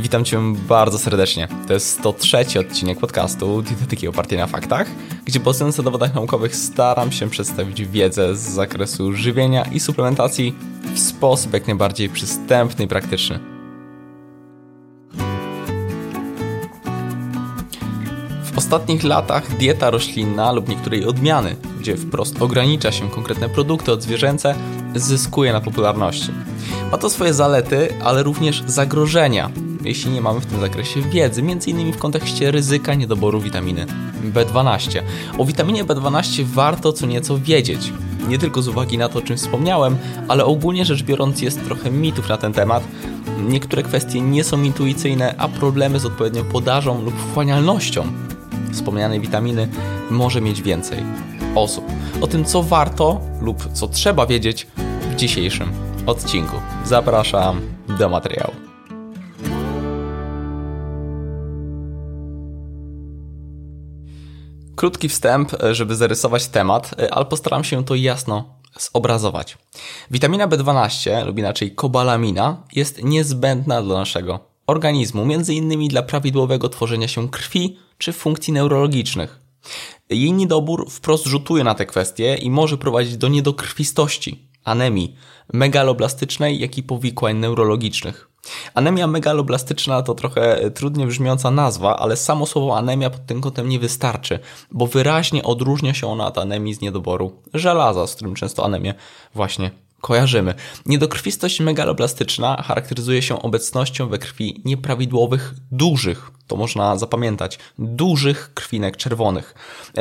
Witam Cię bardzo serdecznie. To jest 103 odcinek podcastu Dietetyki opartej na faktach, gdzie bazując na dowodach naukowych staram się przedstawić wiedzę z zakresu żywienia i suplementacji w sposób jak najbardziej przystępny i praktyczny. W ostatnich latach dieta roślinna lub niektóre jej odmiany, gdzie wprost ogranicza się konkretne produkty odzwierzęce, zyskuje na popularności. Ma to swoje zalety, ale również zagrożenia, jeśli nie mamy w tym zakresie wiedzy, m.in. w kontekście ryzyka niedoboru witaminy B12. O witaminie B12 warto co nieco wiedzieć. Nie tylko z uwagi na to, o czym wspomniałem, ale ogólnie rzecz biorąc jest trochę mitów na ten temat. Niektóre kwestie nie są intuicyjne, a problemy z odpowiednią podażą lub wchłanialnością wspomnianej witaminy może mieć więcej osób. O tym, co warto lub co trzeba wiedzieć w dzisiejszym odcinku. Zapraszam do materiału. Krótki wstęp, żeby zarysować temat, ale postaram się to jasno zobrazować. Witamina B12, lub inaczej kobalamina, jest niezbędna dla naszego organizmu, między innymi dla prawidłowego tworzenia się krwi czy funkcji neurologicznych. Jej niedobór wprost rzutuje na te kwestie i może prowadzić do niedokrwistości, anemii megaloblastycznej, jak i powikłań neurologicznych. Anemia megaloblastyczna to trochę trudnie brzmiąca nazwa, ale samo słowo anemia pod tym kątem nie wystarczy, bo wyraźnie odróżnia się ona od anemii z niedoboru. Żelaza, z którym często anemię właśnie kojarzymy. Niedokrwistość megaloblastyczna charakteryzuje się obecnością we krwi nieprawidłowych, dużych, to można zapamiętać, dużych krwinek czerwonych.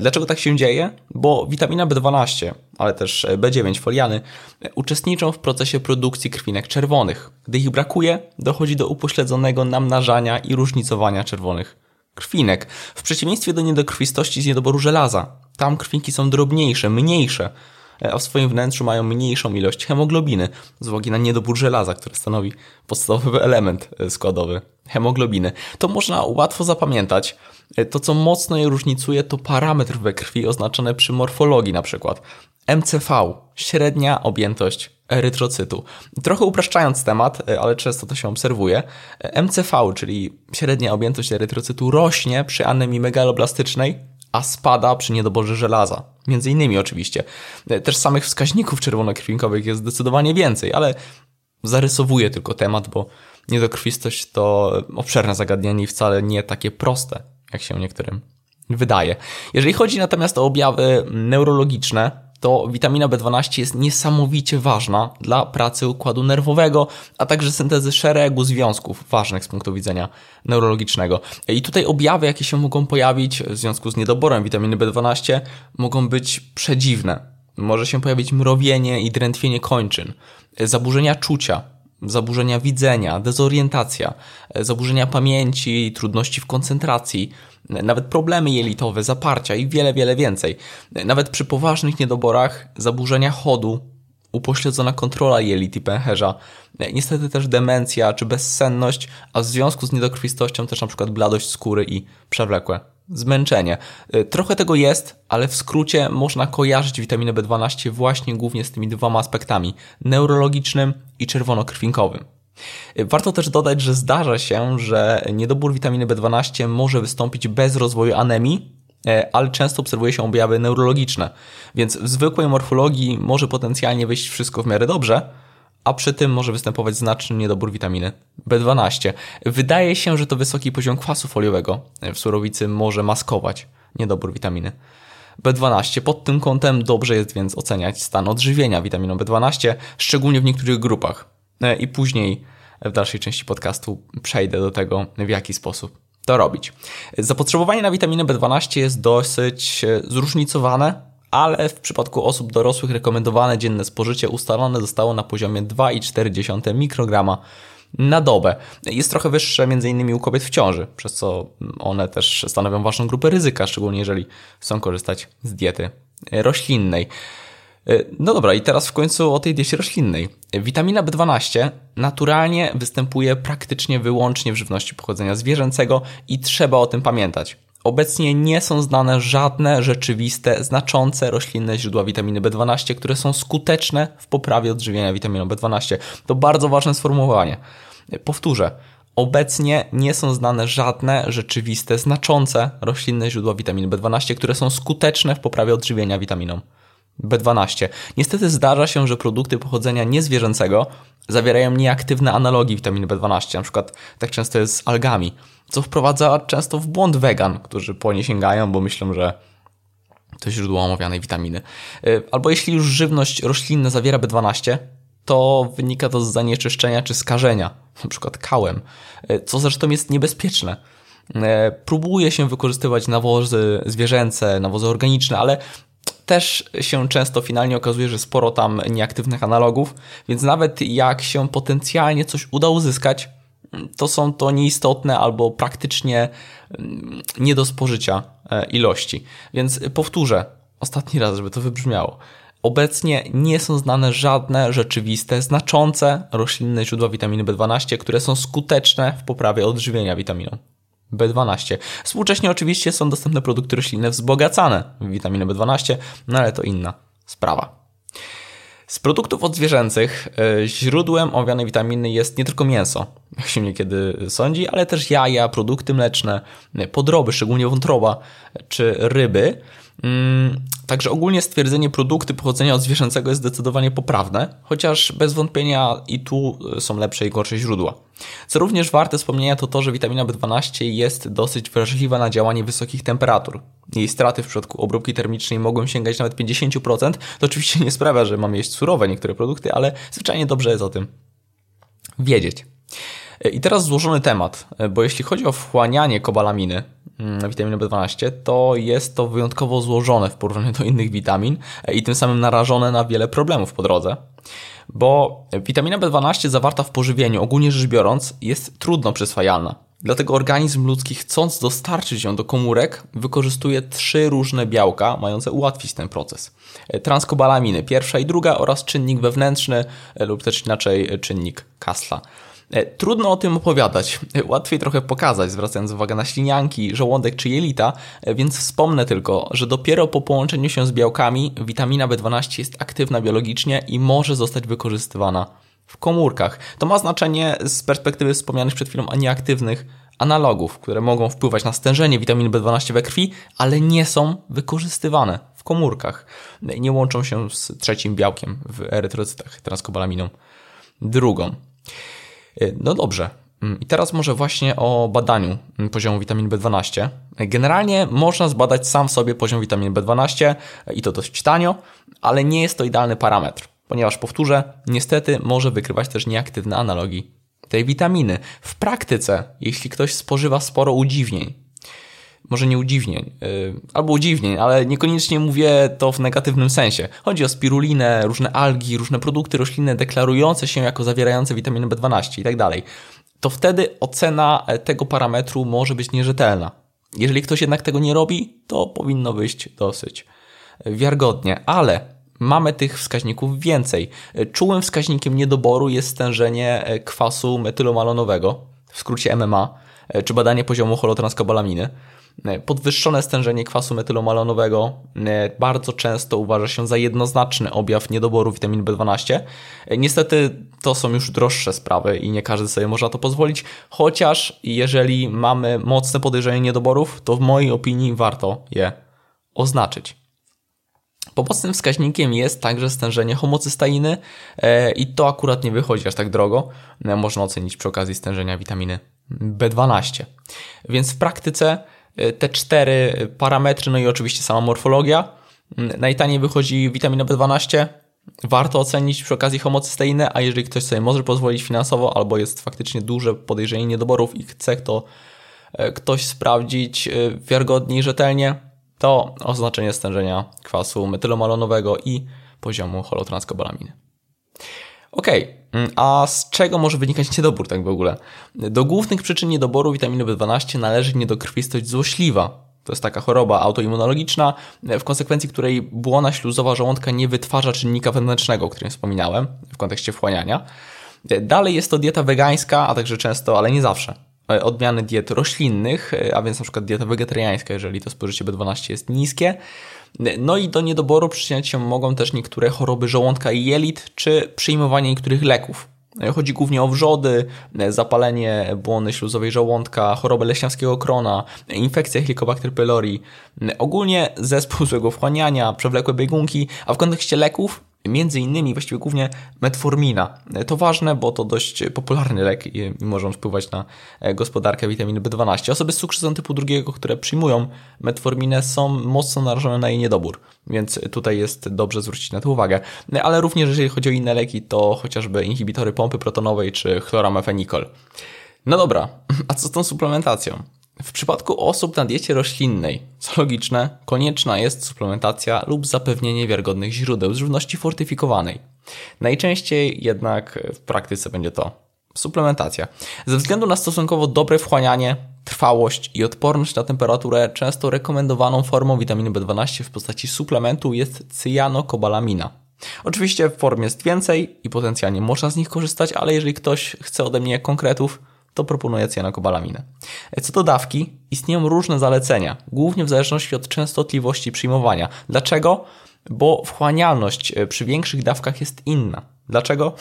Dlaczego tak się dzieje? Bo witamina B12, ale też B9 foliany uczestniczą w procesie produkcji krwinek czerwonych. Gdy ich brakuje, dochodzi do upośledzonego namnażania i różnicowania czerwonych krwinek. W przeciwieństwie do niedokrwistości z niedoboru żelaza. Tam krwinki są drobniejsze, mniejsze, a w swoim wnętrzu mają mniejszą ilość hemoglobiny z uwagi na niedobór żelaza, który stanowi podstawowy element e, składowy hemoglobiny. To można łatwo zapamiętać. E, to, co mocno je różnicuje, to parametr we krwi oznaczony przy morfologii na przykład. MCV, średnia objętość erytrocytu. Trochę upraszczając temat, e, ale często to się obserwuje, MCV, czyli średnia objętość erytrocytu rośnie przy anemii megaloblastycznej, a spada przy niedoborze żelaza. Między innymi oczywiście. Też samych wskaźników czerwonokrwinkowych jest zdecydowanie więcej, ale zarysowuję tylko temat, bo niedokrwistość to obszerne zagadnienie i wcale nie takie proste, jak się niektórym wydaje. Jeżeli chodzi natomiast o objawy neurologiczne, to witamina B12 jest niesamowicie ważna dla pracy układu nerwowego, a także syntezy szeregu związków ważnych z punktu widzenia neurologicznego. I tutaj objawy, jakie się mogą pojawić w związku z niedoborem witaminy B12, mogą być przedziwne. Może się pojawić mrowienie i drętwienie kończyn, zaburzenia czucia, zaburzenia widzenia, dezorientacja, zaburzenia pamięci, trudności w koncentracji, nawet problemy jelitowe, zaparcia i wiele, wiele więcej. Nawet przy poważnych niedoborach zaburzenia chodu, upośledzona kontrola jelit i pęcherza, niestety też demencja czy bezsenność, a w związku z niedokrwistością też na przykład bladość skóry i przewlekłe zmęczenie. Trochę tego jest, ale w skrócie można kojarzyć witaminę B12 właśnie głównie z tymi dwoma aspektami neurologicznym i czerwonokrwinkowym. Warto też dodać, że zdarza się, że niedobór witaminy B12 może wystąpić bez rozwoju anemii, e, ale często obserwuje się objawy neurologiczne, więc w zwykłej morfologii może potencjalnie wyjść wszystko w miarę dobrze, a przy tym może występować znaczny niedobór witaminy B12. Wydaje się, że to wysoki poziom kwasu foliowego w surowicy może maskować niedobór witaminy B12. Pod tym kątem dobrze jest więc oceniać stan odżywienia witaminą B12, szczególnie w niektórych grupach. E, I później w dalszej części podcastu przejdę do tego, w jaki sposób to robić. Zapotrzebowanie na witaminę B12 jest dosyć e, zróżnicowane, ale w przypadku osób dorosłych rekomendowane dzienne spożycie ustalone zostało na poziomie 2,4 mikrograma na dobę. Jest trochę wyższe m.in. u kobiet w ciąży, przez co one też stanowią ważną grupę ryzyka, szczególnie jeżeli chcą korzystać z diety roślinnej. E, no dobra, i teraz w końcu o tej diecie roślinnej. Witamina B12 naturalnie występuje praktycznie wyłącznie w żywności pochodzenia zwierzęcego i trzeba o tym pamiętać. Obecnie nie są znane żadne rzeczywiste, znaczące roślinne źródła witaminy B12, które są skuteczne w poprawie odżywienia witaminą B12. To bardzo ważne sformułowanie. Powtórzę. Obecnie nie są znane żadne rzeczywiste, znaczące roślinne źródła witaminy B12, które są skuteczne w poprawie odżywienia witaminą B12. Niestety zdarza się, że produkty pochodzenia niezwierzęcego zawierają nieaktywne analogi witaminy B12, na przykład tak często jest z algami, co wprowadza często w błąd wegan, którzy po nie sięgają, bo myślą, że to źródło omawianej witaminy. Y, albo jeśli już żywność roślinna zawiera B12, to wynika to z zanieczyszczenia czy skażenia, przykład kałem, y, co zresztą jest niebezpieczne. Y, próbuje się wykorzystywać nawozy zwierzęce, nawozy organiczne, ale też się często finalnie okazuje, że sporo tam nieaktywnych analogów, więc nawet jak się potencjalnie coś uda uzyskać, to są to nieistotne albo praktycznie mm, nie do spożycia e, ilości. Więc powtórzę ostatni raz, żeby to wybrzmiało. Obecnie nie są znane żadne rzeczywiste, znaczące roślinne źródła witaminy B12, które są skuteczne w poprawie odżywienia witaminą. B12. Współcześnie oczywiście są dostępne produkty roślinne wzbogacane w witaminę B12, no ale to inna sprawa. Z produktów odzwierzęcych e, źródłem owianej witaminy jest nie tylko mięso, jak się niekiedy sądzi, ale też jaja, produkty mleczne, podroby, szczególnie wątroba, czy ryby. Mm, także ogólnie stwierdzenie produkty pochodzenia odzwierzęcego jest zdecydowanie poprawne, chociaż bez wątpienia i tu są lepsze i gorsze źródła. Co również warte wspomnienia to to, że witamina B12 jest dosyć wrażliwa na działanie wysokich temperatur. Jej straty w przypadku obróbki termicznej mogą sięgać nawet 50%. To oczywiście nie sprawia, że mamy jeść surowe niektóre produkty, ale zwyczajnie dobrze jest o tym wiedzieć. I teraz złożony temat, bo jeśli chodzi o wchłanianie kobalaminy, witaminy B12, to jest to wyjątkowo złożone w porównaniu do innych witamin i tym samym narażone na wiele problemów po drodze. Bo witamina B12 zawarta w pożywieniu, ogólnie rzecz biorąc, jest trudno przyswajalna. Dlatego organizm ludzki, chcąc dostarczyć ją do komórek, wykorzystuje trzy różne białka, mające ułatwić ten proces. Transkobalaminy, pierwsza i druga, oraz czynnik wewnętrzny, lub też inaczej czynnik Kasla. E, trudno o tym opowiadać, e, łatwiej trochę pokazać, zwracając uwagę na ślinianki, żołądek czy jelita, e, więc wspomnę tylko, że dopiero po połączeniu się z białkami witamina B12 jest aktywna biologicznie i może zostać wykorzystywana w komórkach. To ma znaczenie z perspektywy wspomnianych przed chwilą nieaktywnych analogów, które mogą wpływać na stężenie witaminy B12 we krwi, ale nie są wykorzystywane w komórkach. Nie łączą się z trzecim białkiem w erytrocytach, transkobalaminą drugą. Y, no dobrze. Mm, I teraz może właśnie o badaniu mm, poziomu witaminy B12. Generalnie można zbadać sam w sobie poziom witaminy B12 y, i to dość tanio, ale nie jest to idealny parametr, ponieważ powtórzę, niestety może wykrywać też nieaktywne analogi tej witaminy. W praktyce, jeśli ktoś spożywa sporo udziwnień, może nie udziwnień, yy, albo udziwnień, ale niekoniecznie mówię to w negatywnym sensie. Chodzi o spirulinę, różne algi, różne produkty roślinne deklarujące się jako zawierające witaminę B12 i tak dalej. To wtedy ocena e, tego parametru może być nierzetelna. Jeżeli ktoś jednak tego nie robi, to powinno wyjść dosyć wiarygodnie, ale mamy tych wskaźników więcej. E, czułym wskaźnikiem niedoboru jest stężenie e, kwasu metylomalonowego, w skrócie MMA, czy badanie poziomu holotranskobalaminy. E, podwyższone stężenie kwasu metylomalonowego e, bardzo często uważa się za jednoznaczny objaw niedoboru witaminy B12. E, niestety to są już droższe sprawy i nie każdy sobie może na to pozwolić, chociaż jeżeli mamy mocne podejrzenie niedoborów, to w mojej opinii warto je oznaczyć. Pomocnym wskaźnikiem jest także stężenie homocystainy i to akurat nie wychodzi aż tak drogo. Można ocenić przy okazji stężenia witaminy B12. Więc w praktyce te cztery parametry, no i oczywiście sama morfologia. Mm, najtaniej wychodzi witamina B12. Warto ocenić przy okazji homocysteinę, a jeżeli ktoś sobie może pozwolić finansowo, albo jest faktycznie duże podejrzenie niedoborów i chce to e, ktoś sprawdzić e, wiarygodnie i rzetelnie, to oznaczenie stężenia kwasu metylomalonowego i poziomu holotranskobalaminy. Okej, okay. Mm, a z czego może wynikać niedobór tak w ogóle? Do głównych przyczyn niedoboru witaminy B12 należy niedokrwistość złośliwa. To jest taka choroba autoimmunologiczna, w konsekwencji której błona śluzowa żołądka nie wytwarza czynnika wewnętrznego, o którym wspominałem w kontekście wchłaniania. Dalej jest to dieta wegańska, a także często, ale nie zawsze, odmiany diet roślinnych, a więc na przykład dieta wegetariańska, jeżeli to spożycie B12 jest niskie. No i do niedoboru przyczyniać się mogą też niektóre choroby żołądka i jelit, czy przyjmowanie niektórych leków, Chodzi głównie o wrzody, zapalenie błony śluzowej żołądka, chorobę leśniawskiego krona, infekcję Helicobacter pylori, ogólnie zespół złego wchłaniania, przewlekłe biegunki, a w kontekście leków między innymi, właściwie głównie metformina. To ważne, bo to dość popularny lek i może on wpływać na gospodarkę witaminy B12. Osoby z cukrzycą typu drugiego, które przyjmują metforminę są mocno narażone na jej niedobór, więc tutaj jest dobrze zwrócić na to uwagę. Ale również jeżeli chodzi o inne leki, to chociażby inhibitory pompy protonowej czy chloramefenikol. No dobra, a co z tą suplementacją? W przypadku osób na diecie roślinnej, co logiczne, konieczna jest suplementacja lub zapewnienie wiarygodnych źródeł z żywności fortyfikowanej. Najczęściej jednak w praktyce będzie to suplementacja. Ze względu na stosunkowo dobre wchłanianie, trwałość i odporność na temperaturę, często rekomendowaną formą witaminy B12 w postaci suplementu jest cyjanokobalamina. Oczywiście form jest więcej i potencjalnie można z nich korzystać, ale jeżeli ktoś chce ode mnie konkretów, to proponuję cyjanokobalaminę. Co do dawki, istnieją różne zalecenia, głównie w zależności od częstotliwości przyjmowania. Dlaczego? Bo wchłanialność e, przy większych dawkach jest inna. Dlaczego?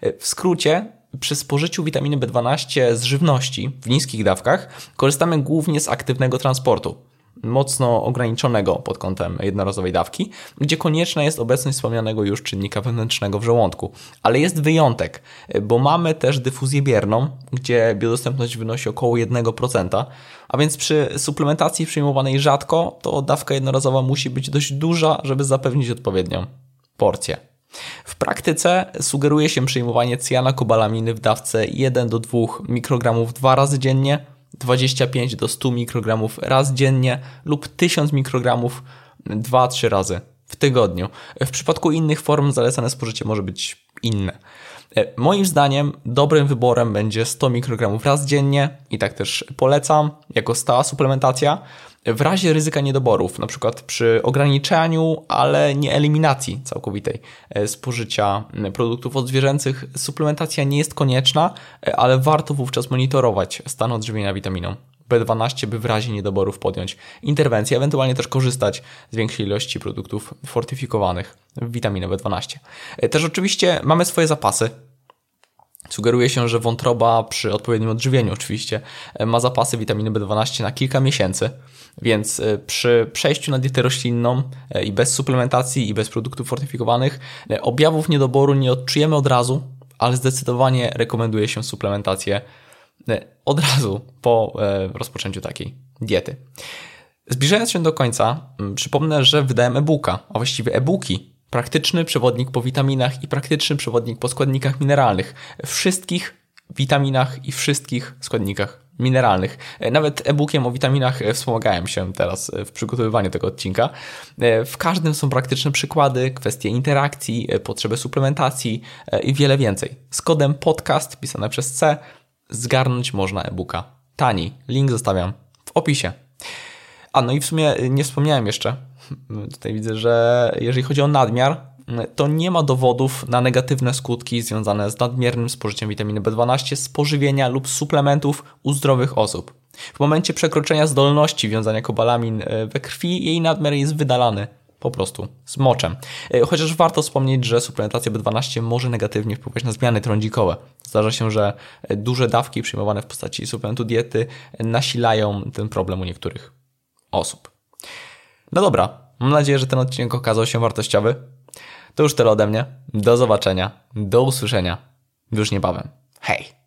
E, w skrócie, przy spożyciu witaminy B12 z żywności w niskich dawkach korzystamy głównie z aktywnego transportu mocno ograniczonego pod kątem jednorazowej dawki, gdzie konieczna jest obecność wspomnianego już czynnika wewnętrznego w żołądku. Ale jest wyjątek, bo mamy też dyfuzję bierną, gdzie biodostępność wynosi około 1%, a więc przy suplementacji przyjmowanej rzadko, to dawka jednorazowa musi być dość duża, żeby zapewnić odpowiednią porcję. W praktyce sugeruje się przyjmowanie cyjanokobalaminy w dawce 1 do 2 mikrogramów dwa razy dziennie, 25 do 100 mikrogramów raz dziennie lub 1000 mikrogramów 2-3 razy w tygodniu. W przypadku innych form zalecane spożycie może być inne. E, moim zdaniem dobrym wyborem będzie 100 mikrogramów raz dziennie i tak też polecam jako stała suplementacja. W razie ryzyka niedoborów, na przykład przy ograniczaniu, ale nie eliminacji całkowitej e, spożycia produktów odzwierzęcych, suplementacja nie jest konieczna, e, ale warto wówczas monitorować stan odżywienia witaminą B12, by w razie niedoborów podjąć interwencję, ewentualnie też korzystać z większej ilości produktów fortyfikowanych w witaminę B12. E, też oczywiście mamy swoje zapasy Sugeruje się, że wątroba przy odpowiednim odżywieniu oczywiście ma zapasy witaminy B12 na kilka miesięcy, więc e, przy przejściu na dietę roślinną e, i bez suplementacji i bez produktów fortyfikowanych e, objawów niedoboru nie odczujemy od razu, ale zdecydowanie rekomenduje się suplementację od razu po rozpoczęciu takiej diety. Zbliżając się do końca, przypomnę, że wydałem e-booka, a właściwie e-booki praktyczny przewodnik po witaminach i praktyczny przewodnik po składnikach mineralnych. Wszystkich witaminach i wszystkich składnikach mineralnych. Nawet e-bookiem o witaminach wspomagałem się teraz w przygotowywaniu tego odcinka. W każdym są praktyczne przykłady, kwestie interakcji, potrzeby suplementacji i wiele więcej. Z kodem podcast pisane przez C zgarnąć można e-booka. Tani. Link zostawiam w opisie. A no i w sumie nie wspomniałem jeszcze, Tutaj widzę, że jeżeli chodzi o nadmiar, to nie ma dowodów na negatywne skutki związane z nadmiernym spożyciem witaminy B12 z pożywienia lub suplementów u zdrowych osób. W momencie przekroczenia zdolności wiązania kobalamin e, we krwi, jej nadmiar jest wydalany po prostu z moczem. E, chociaż warto wspomnieć, że suplementacja B12 może negatywnie wpływać na zmiany trądzikowe. Zdarza się, że e, duże dawki przyjmowane w postaci suplementu diety nasilają ten problem u niektórych osób. No dobra, mam nadzieję, że ten odcinek okazał się wartościowy. To już tyle ode mnie. Do zobaczenia, do usłyszenia już niebawem. Hej!